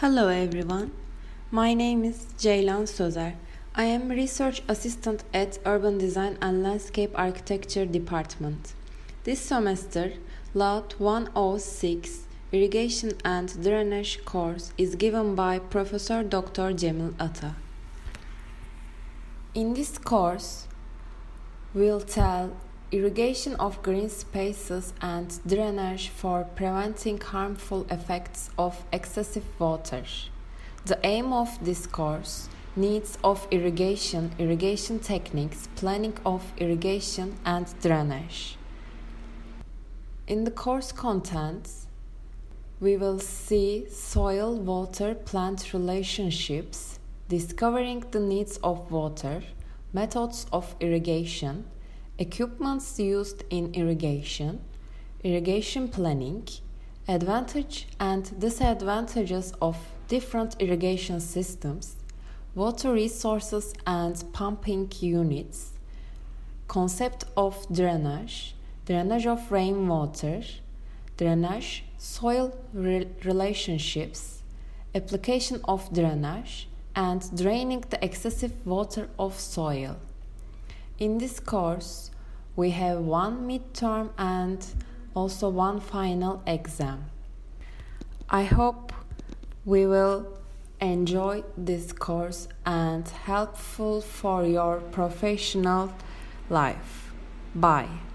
Hello everyone. My name is Ceylan Sözer. I am research assistant at Urban Design and Landscape Architecture Department. This semester, LAUD 106 Irrigation and Drainage course is given by Professor Dr. Cemil Ata. In this course, we'll tell irrigation of green spaces and drainage for preventing harmful effects of excessive water. The aim of this course needs of irrigation, irrigation techniques, planning of irrigation and drainage. In the course contents, we will see soil water plant relationships, discovering the needs of water, methods of irrigation, equipments used in irrigation, irrigation planning, advantage and disadvantages of different irrigation systems, water resources and pumping units, concept of drainage, drainage of rainwater, drainage, soil re relationships, application of drainage, and draining the excessive water of soil. In this course, we have one midterm and also one final exam. I hope we will enjoy this course and helpful for your professional life. Bye.